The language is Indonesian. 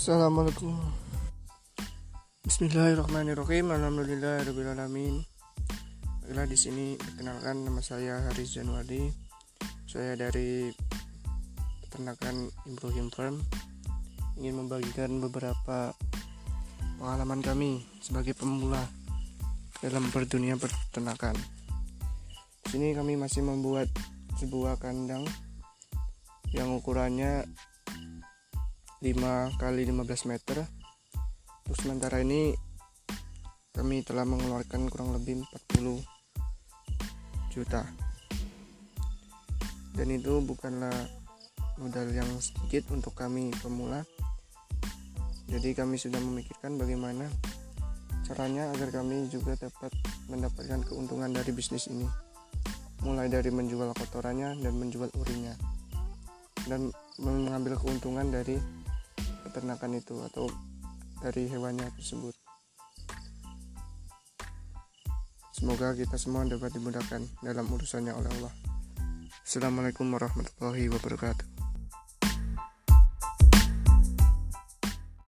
Assalamualaikum. Bismillahirrahmanirrahim. Alhamdulillahirrahmanirrahim Baiklah di sini perkenalkan nama saya Haris Januari Saya dari peternakan Ibrahim Farm Ingin membagikan beberapa pengalaman kami sebagai pemula dalam berdunia peternakan. Di sini kami masih membuat sebuah kandang yang ukurannya 5 kali 15 meter. Untuk sementara ini kami telah mengeluarkan kurang lebih 40 juta. Dan itu bukanlah modal yang sedikit untuk kami pemula. Jadi kami sudah memikirkan bagaimana caranya agar kami juga dapat mendapatkan keuntungan dari bisnis ini. Mulai dari menjual kotorannya dan menjual urinnya dan mengambil keuntungan dari peternakan itu atau dari hewannya tersebut. Semoga kita semua dapat dimudahkan dalam urusannya oleh Allah. Assalamualaikum warahmatullahi wabarakatuh.